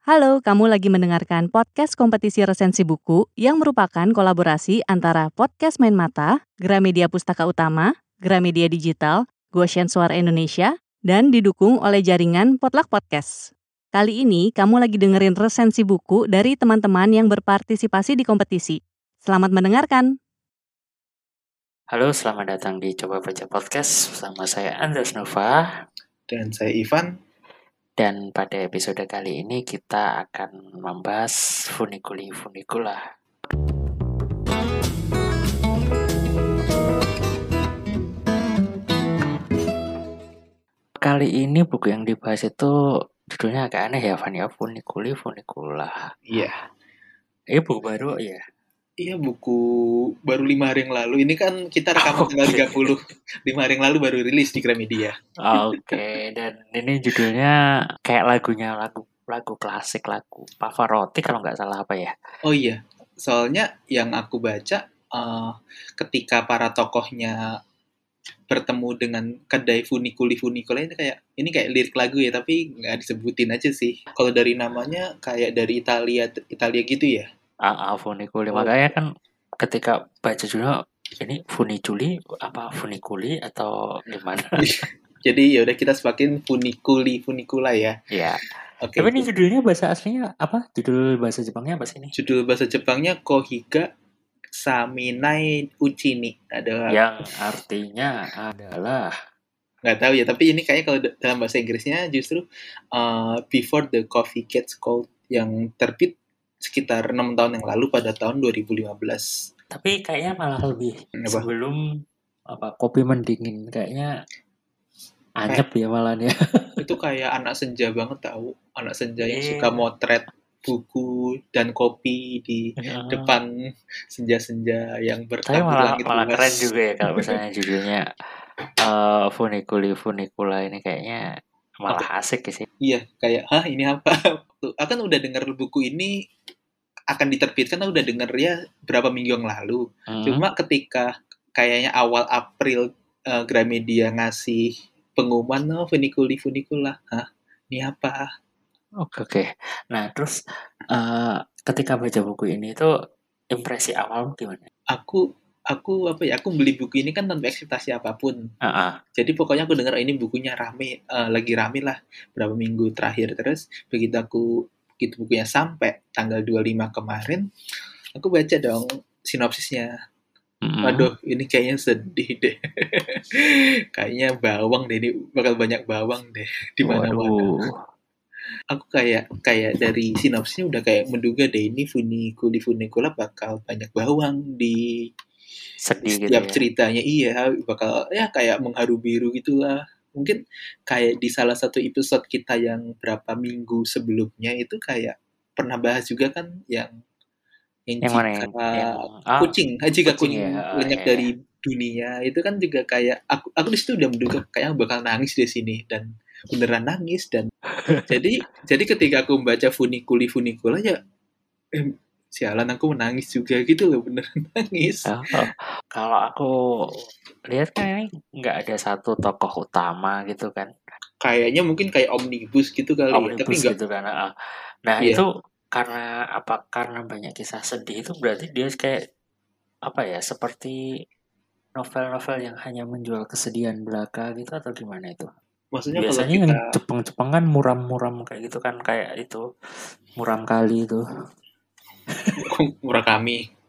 Halo, kamu lagi mendengarkan podcast kompetisi resensi buku yang merupakan kolaborasi antara Podcast Main Mata, Gramedia Pustaka Utama, Gramedia Digital, Goshen Suara Indonesia, dan didukung oleh jaringan Potluck Podcast. Kali ini kamu lagi dengerin resensi buku dari teman-teman yang berpartisipasi di kompetisi. Selamat mendengarkan. Halo, selamat datang di Coba Baca Podcast bersama saya Andres Nova. Dan saya Ivan. Dan pada episode kali ini kita akan membahas funiculi funicula. Kali ini buku yang dibahas itu judulnya agak aneh ya, Van ya, funiculi funicula. Iya. Ini buku baru ya. Iya buku baru lima hari yang lalu. Ini kan kita rekaman Oke. tanggal 30. Lima hari yang lalu baru rilis di Gramedia. Oke, dan ini judulnya kayak lagunya lagu lagu klasik lagu Pavarotti kalau nggak salah apa ya? Oh iya, soalnya yang aku baca eh, ketika para tokohnya bertemu dengan kedai funikuli funikula ini kayak ini kayak lirik lagu ya tapi nggak disebutin aja sih. Kalau dari namanya kayak dari Italia Italia gitu ya. Ah, ah, funiculi. Oh. Makanya kan ketika baca judulnya ini funiculi apa funiculi atau gimana? Jadi ya udah kita sepakin funikuli funikula ya. ya. Oke. Tapi ini judulnya bahasa aslinya apa? Judul bahasa Jepangnya apa sih ini? Judul bahasa Jepangnya Kohiga Saminai Uchini. Ada Yang artinya adalah nggak tahu ya tapi ini kayaknya kalau da- dalam bahasa Inggrisnya justru uh, Before the Coffee Gets Cold yang terbit sekitar enam tahun yang lalu pada tahun 2015 tapi kayaknya malah lebih Apa? sebelum apa kopi mendingin kayaknya anyep ya malah ya. itu kayak anak senja banget tahu anak senja yang Iya. suka motret buku dan kopi di Heeh. depan senja-senja yang Tapi malah malah Mas. keren juga ya kalau misalnya judulnya eh funiculi funicula ini kayaknya malah asik sih. Iya kayak hah ini apa Tuh, aku kan udah denger buku ini akan diterbitkan udah denger ya berapa minggu yang lalu Hmm. Cuma ketika kayaknya awal April eh, Gramedia ngasih pengumuman no funiculi funicula, hah? Ini apa? Oke oke. Nah terus eh ketika baca buku ini tuh impresi awal gimana? Aku aku apa ya? Aku beli buku ini kan tanpa ekspektasi apa pun. Ah, ah. Jadi pokoknya aku dengar ini bukunya rame, eh, lagi rame lah berapa minggu terakhir terus begitu aku begitu bukunya sampai tanggal 25 kemarin, aku baca dong sinopsisnya. Mm-mm. Waduh, ini kayaknya sedih deh. kayaknya bawang deh, ini bakal banyak bawang deh di mana-mana. Aku kayak kayak dari sinopsisnya udah kayak menduga deh ini funiculi funicula bakal banyak bawang di Sedih gitu setiap ya. ceritanya. Iya, bakal ya kayak mengharu biru gitulah. Mungkin kayak di salah satu episode kita yang berapa minggu sebelumnya itu kayak pernah bahas juga kan yang yang, Yang mana jika yang, ah, kucing, ah, jika kucing kucing ya, oh, lenyap iya, dari dunia itu kan juga kayak aku aku di situ udah menduga kayak bakal nangis di sini dan beneran nangis dan jadi jadi ketika aku membaca funiculi funicula ya eh, sialan aku menangis juga gitu loh beneran nangis Oh, oh. Kalau aku lihat kan ini nggak ada satu tokoh utama gitu kan, kayaknya mungkin kayak omnibus gitu kali ya tapi omnibus enggak gitu kan. ah. Nah Iya. itu karena apa? Karena banyak kisah sedih itu berarti dia kayak apa ya? Seperti novel-novel yang hanya menjual kesedihan belaka gitu atau gimana itu? maksudnya kalau Biasanya yang kita Jepang-Jepang kan muram-muram kayak gitu kan kayak itu muram kali itu. Murakami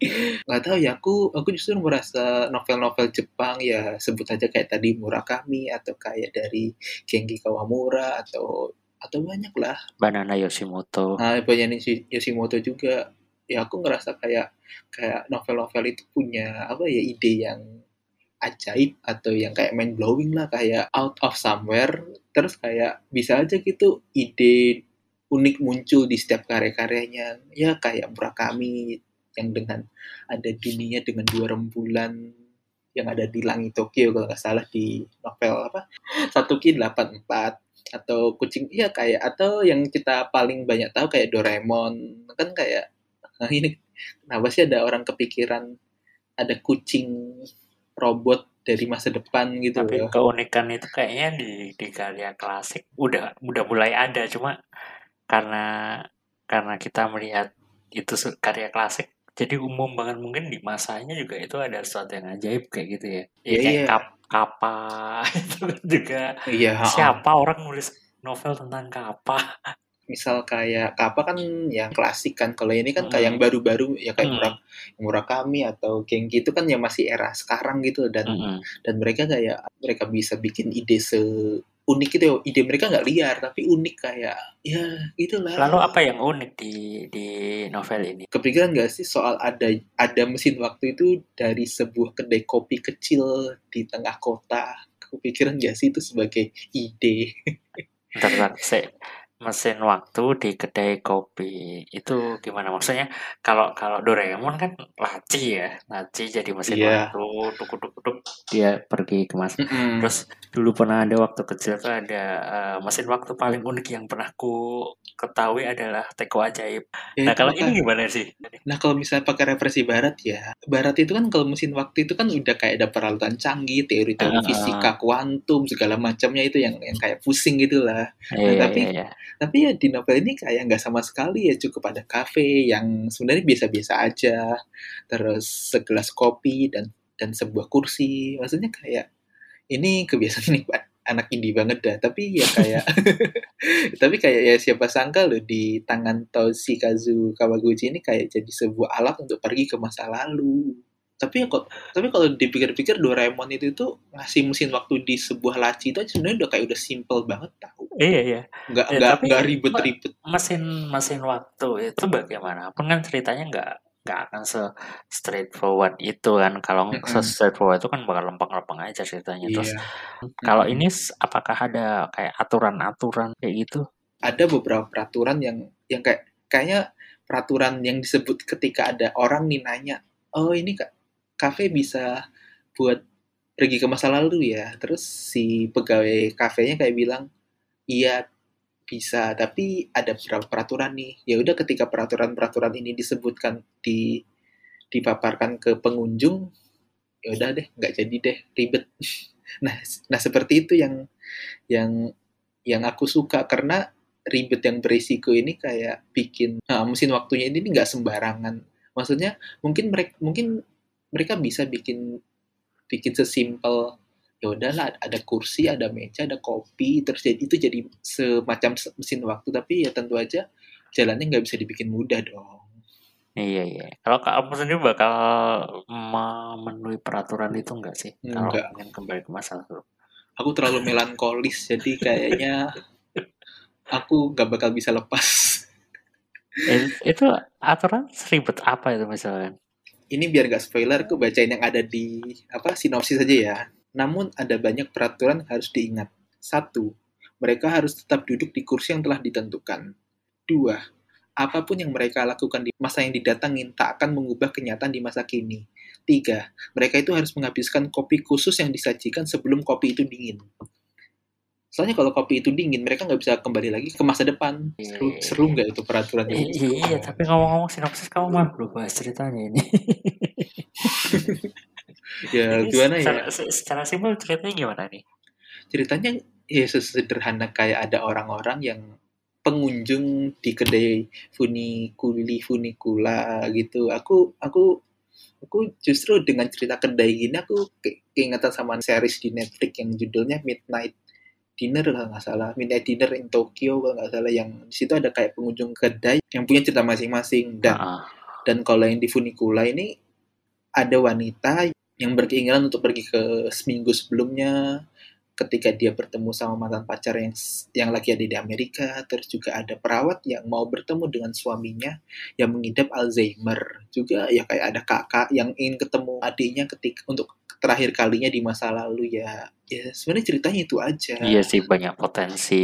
nggak tahu ya aku aku justru merasa novel-novel Jepang ya sebut aja kayak tadi Murakami atau kayak dari Genki Kawamura atau atau banyak lah. Banana Yoshimoto. nah banyak Yoshi- Yoshimoto juga. Ya aku ngerasa kayak kayak novel-novel itu punya apa ya ide yang ajaib atau yang kayak mind blowing lah kayak out of somewhere. Terus kayak bisa aja gitu ide unik muncul di setiap karya-karyanya. Ya kayak Murakami yang dengan ada dunia dengan dua rembulan yang ada di langit Tokyo kalau nggak salah di novel apa? Satu ki 84 atau kucing iya kayak atau yang kita paling banyak tahu kayak Doraemon. Kan kayak nah ini kenapa sih ada orang kepikiran ada kucing robot dari masa depan gitu Tapi loh. keunikan itu kayaknya di di karya klasik udah udah mulai ada cuma karena karena kita melihat itu karya klasik jadi umum banget mungkin di masanya juga itu ada sesuatu yang ajaib kayak gitu ya. Ya Iya, kayak iya. kap kapa itu juga Iya, siapa orang nulis novel tentang kapa? misal kayak apa kan yang klasik kan kalau ini kan kayak yang Hmm. baru-baru ya kayak Hmm. Murak Murakami atau geng gitu kan ya masih era sekarang gitu dan Mm-mm. dan mereka kayak mereka bisa bikin ide se unik gitu ya ide mereka nggak liar tapi unik kayak ya gitulah Lalu apa yang unik di di novel ini? kepikiran gak sih soal ada ada mesin waktu itu dari sebuah kedai kopi kecil di tengah kota kepikiran gak sih itu sebagai ide Bentar, bentar. Mesin waktu di kedai kopi itu gimana maksudnya kalau kalau Doraemon kan laci ya laci jadi mesin Iya. waktu tuk tuk tuk dia pergi ke masa Mm-mm. terus dulu pernah ada waktu kecil tuh ada eh, mesin waktu paling unik yang pernah ku ketahui adalah teko ajaib Ya, nah kalau ini gimana sih Nah kalau misalnya pakai referensi barat ya, barat itu kan kalau mesin waktu itu kan udah kayak ada peralatan canggih, teori-teori Ah. fisika, kuantum, segala macamnya itu yang yang kayak pusing gitu lah. Iya, tapi- iya, iya. Tapi ya di novel ini kayak nggak sama sekali ya, cukup ada kafe yang sebenarnya biasa-biasa aja, terus segelas kopi dan dan sebuah kursi. Maksudnya kayak ini kebiasaan nih Pak, anak indie banget dah. Tapi ya kayak tapi kayak ya siapa sangka loh di tangan Toshikazu Kawaguchi ini kayak jadi sebuah alat untuk pergi ke masa lalu. Tapi ya kok tapi kalau dipikir-pikir Doraemon itu tuh ngasih mesin waktu di sebuah laci itu sebenarnya udah kayak udah simple banget tahu. iya iya Nggak Ya, nggak nggak ribet-ribet. mesin mesin waktu itu bagaimana pun kan ceritanya nggak nggak akan se straightforward itu kan kalau Mm-mm. se straightforward itu kan bakal lempeng-lempeng aja ceritanya terus Iya. kalau Mm-mm. ini apakah ada kayak aturan-aturan kayak gitu ada beberapa peraturan yang yang kayak kayaknya peraturan yang disebut ketika ada orang nih nanya, "Oh, ini Kak, kafe bisa buat pergi ke masa lalu ya?" Terus si pegawai kafenya kayak bilang, "Iya, bisa, tapi ada beberapa peraturan nih." Ya udah ketika peraturan-peraturan ini disebutkan di dipaparkan ke pengunjung, ya udah deh, nggak jadi deh, ribet. Nah, nah seperti itu yang yang yang aku suka karena ribet yang berisiko ini kayak bikin nah, mesin waktunya ini nggak sembarangan. Maksudnya mungkin mereka mungkin mereka bisa bikin bikin sesimpel ya udahlah ada kursi, ada meja, ada kopi, terus jadi itu jadi semacam se- mesin waktu. Tapi ya tentu aja jalannya nggak bisa dibikin mudah dong. iya iya. Kalau kamu sendiri bakal memenuhi peraturan itu enggak sih? Kalau ingin kembali ke masa lalu. Aku terlalu melankolis jadi kayaknya aku nggak bakal bisa lepas. It- itu aturan seribet apa itu misalnya ini biar gak spoiler, aku bacain yang ada di apa sinopsis aja ya. Namun ada banyak peraturan harus diingat. Satu, mereka harus tetap duduk di kursi yang telah ditentukan. Dua, apa pun yang mereka lakukan di masa yang didatangin tak akan mengubah kenyataan di masa kini. Tiga, mereka itu harus menghabiskan kopi khusus yang disajikan sebelum kopi itu dingin. Soalnya kalau kopi itu dingin, mereka nggak bisa kembali lagi ke masa depan. Seru, Iya. seru nggak itu peraturannya? I- iya tapi ngomong-ngomong sinopsis kamu mah belum bahas ceritanya ini Ya Ini gimana ya? secara, se- secara simpel ceritanya gimana nih ceritanya ya sesederhana kayak ada orang-orang yang pengunjung di kedai funikuli funikula gitu aku aku aku justru dengan cerita kedai gini aku ke- keingetan sama series di Netflix yang judulnya Midnight Dinner kalau nggak salah. Midnight Dinner in Tokyo kalau nggak salah. Yang di situ ada kayak pengunjung kedai yang punya cerita masing-masing. Dan Ah, dan kalau yang di funikula ini ada wanita yang berkeinginan untuk pergi ke seminggu sebelumnya ketika dia bertemu sama mantan pacar yang yang lagi ada di Amerika terus juga ada perawat yang mau bertemu dengan suaminya yang mengidap Alzheimer. Juga ya kayak ada kakak yang ingin ketemu adiknya ketika untuk terakhir kalinya di masa lalu ya. Ya sebenarnya ceritanya itu aja. Iya sih banyak potensi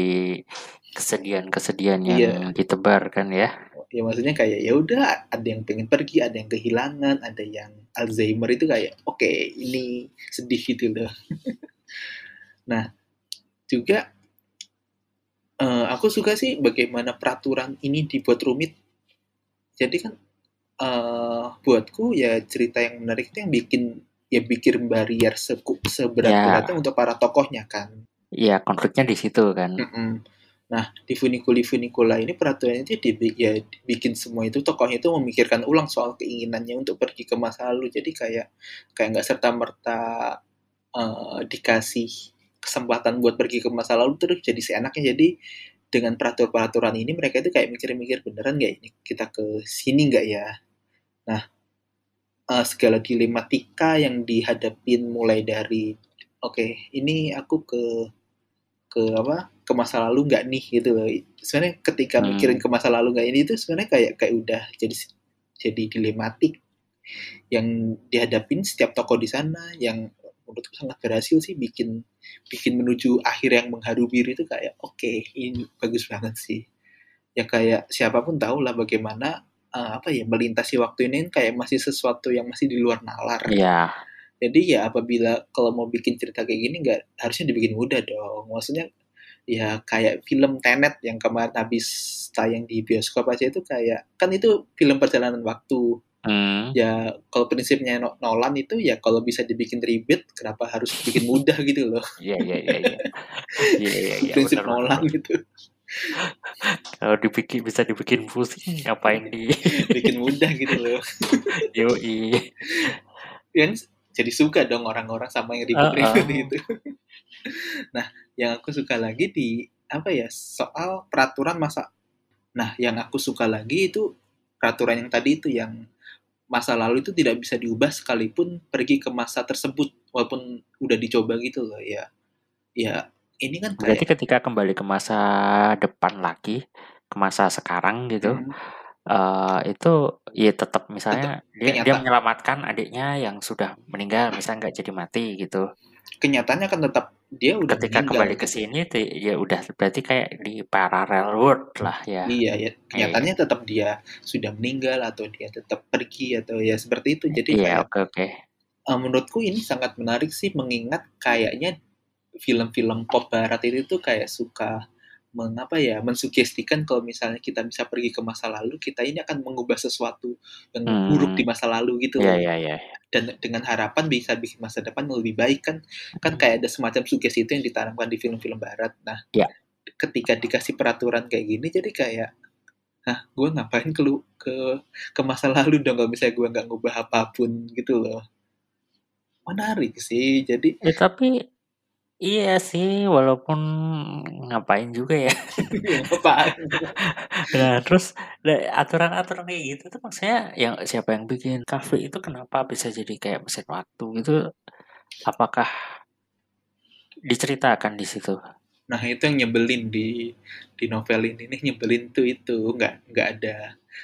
kesedihan-kesedihan yang Iya. ditebarkan ya. Ya maksudnya kayak ya udah ada yang pengen pergi ada yang kehilangan ada yang Alzheimer itu kayak oke ini sedih gitu loh nah juga eh, aku suka sih bagaimana peraturan ini dibuat rumit jadi kan eh buatku ya cerita yang menarik itu yang bikin ya bikin barrier seku- seberat-beratnya untuk para tokohnya kan Iya konfliknya di situ kan Mm-mm. Nah, di Funiculi Funicula ini peraturannya itu dibi ya bikin semua itu tokohnya itu memikirkan ulang soal keinginannya untuk pergi ke masa lalu. Jadi kayak kayak nggak serta merta uh, dikasih kesempatan buat pergi ke masa lalu terus jadi seenaknya. Jadi dengan peraturan-peraturan ini mereka itu kayak mikir-mikir beneran nggak ini kita ke sini nggak ya? Nah, uh, segala dilematika yang dihadapin mulai dari oke okay, ini aku ke ke apa ke masa lalu nggak nih gitu loh sebenarnya ketika hmm. mikirin ke masa lalu nggak ini itu sebenarnya kayak kayak udah jadi jadi dilematik yang dihadapin setiap toko di sana yang menurutku sangat berhasil sih bikin bikin menuju akhir yang mengharu biru itu kayak oke okay, ini bagus banget sih ya kayak siapa pun tahu lah bagaimana uh, apa ya melintasi waktu ini kayak masih sesuatu yang masih di luar nalar. Iya. Jadi ya apabila kalau mau bikin cerita kayak gini nggak harusnya dibikin mudah dong. Maksudnya ya kayak film Tenet yang kemarin habis tayang di bioskop aja itu kayak kan itu film perjalanan waktu. Hmm. Ya kalau prinsipnya Nolan itu ya kalau bisa dibikin ribet kenapa harus bikin mudah gitu loh. Iya iya iya iya. Iya iya iya. Prinsip bener, Nolan bener. gitu. Kalau dibikin bisa dibikin pusing ngapain di bikin mudah gitu loh. Yoi. Yang jadi suka dong orang-orang sama yang ribet-ribet uh, uh. itu. nah, yang aku suka lagi di apa ya soal peraturan masa. Nah, yang aku suka lagi itu peraturan yang tadi itu yang masa lalu itu tidak bisa diubah sekalipun pergi ke masa tersebut walaupun udah dicoba gitu loh ya. Ya, ini kan kayak... Berarti ketika kembali ke masa depan lagi, ke masa sekarang gitu. Hmm uh, itu ya tetap misalnya tetap dia, dia menyelamatkan adiknya yang sudah meninggal misalnya nggak jadi mati gitu kenyataannya kan tetap dia udah ketika meninggal. kembali ke sini ya udah berarti kayak di parallel world lah ya iya ya kenyataannya tetap dia sudah meninggal atau dia tetap pergi atau ya seperti itu jadi iya oke oke okay. uh, menurutku ini sangat menarik sih mengingat kayaknya film-film pop barat itu tuh kayak suka mengapa ya mensugestikan kalau misalnya kita bisa pergi ke masa lalu kita ini akan mengubah sesuatu yang hmm. buruk di masa lalu gitu yeah, yeah, yeah. dan dengan harapan bisa bikin masa depan lebih baik kan kan kayak ada semacam sugesti itu yang ditanamkan di film-film barat nah yeah. ketika dikasih peraturan kayak gini jadi kayak nah gue ngapain ke ke ke masa lalu dong kalau misalnya gue nggak ngubah apa pun gitu loh menarik sih jadi ya, tapi Iya sih, walaupun ngapain juga ya. Ngapain. Nah, terus aturan-aturan kayak gitu tuh maksudnya yang siapa yang bikin kafe itu kenapa bisa jadi kayak mesin waktu gitu? Apakah diceritakan di situ? Nah, itu yang nyebelin di di novel ini nih nyebelin tuh itu. Nggak nggak ada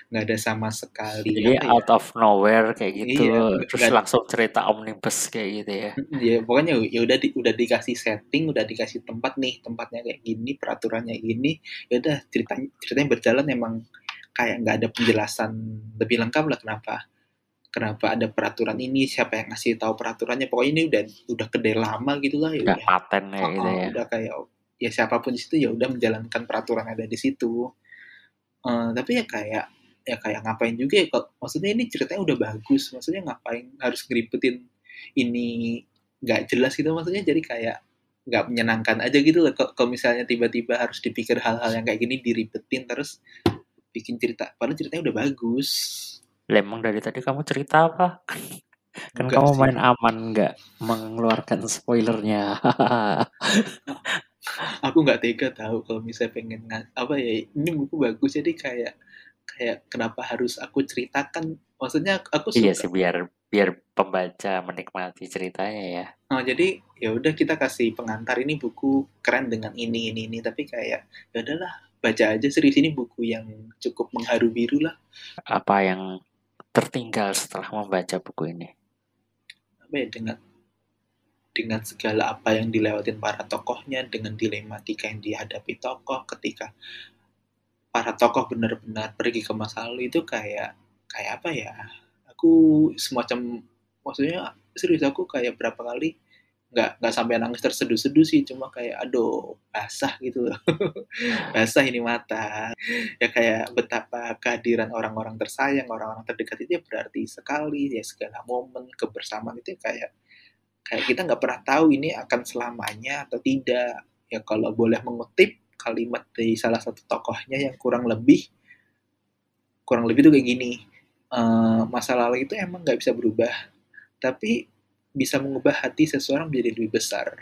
nggak ada sama sekali jadi ya? out of nowhere kayak gitu iya, terus gak, langsung cerita omnibus kayak gitu ya. Ya pokoknya ya udah di, udah dikasih setting udah dikasih tempat nih tempatnya kayak gini peraturannya gini ya udah ceritanya ceritanya berjalan emang kayak nggak ada penjelasan lebih lengkap lah kenapa kenapa ada peraturan ini siapa yang ngasih tahu peraturannya pokoknya ini udah udah kedai lama gitu lah ya udah paten ya, oh, gitu ya. udah kayak ya siapa pun di situ ya udah menjalankan peraturan ada di situ. Uh, tapi ya kayak ya kayak ngapain juga ya kok maksudnya ini ceritanya udah bagus maksudnya ngapain harus ngeribetin ini nggak jelas gitu maksudnya jadi kayak nggak menyenangkan aja gitu loh kalau misalnya tiba-tiba harus dipikir hal-hal yang kayak gini diribetin terus bikin cerita padahal ceritanya udah bagus. Lemong dari tadi kamu cerita apa? Kan Enggak kamu sih. main aman nggak mengeluarkan spoilernya aku nggak tega tahu kalau misalnya pengen apa ya ini buku bagus jadi kayak kayak kenapa harus aku ceritakan? Maksudnya aku iya suka. iya sih biar biar pembaca menikmati ceritanya ya. Oh jadi ya udah kita kasih pengantar ini buku keren dengan ini ini ini tapi kayak ya udahlah baca aja serius ini buku yang cukup mengharu biru lah. Apa yang tertinggal setelah membaca buku ini? Apa ya dengan dengan segala apa yang dilewatin para tokohnya dengan dilematika yang dihadapi tokoh ketika para tokoh benar-benar pergi ke masa lalu itu kayak kayak apa ya? Aku semacam maksudnya serius aku kayak berapa kali nggak nggak sampai nangis terseduh-seduh sih cuma kayak aduh basah gitu basah ini mata. Ya kayak betapa kehadiran orang-orang tersayang orang-orang terdekat itu ya berarti sekali ya segala momen kebersamaan itu kayak kayak kita nggak pernah tahu ini akan selamanya atau tidak. Ya kalau boleh mengutip kalimat dari salah satu tokohnya yang kurang lebih kurang lebih tuh kayak gini uh, masa lalu itu emang nggak bisa berubah tapi bisa mengubah hati seseorang menjadi lebih besar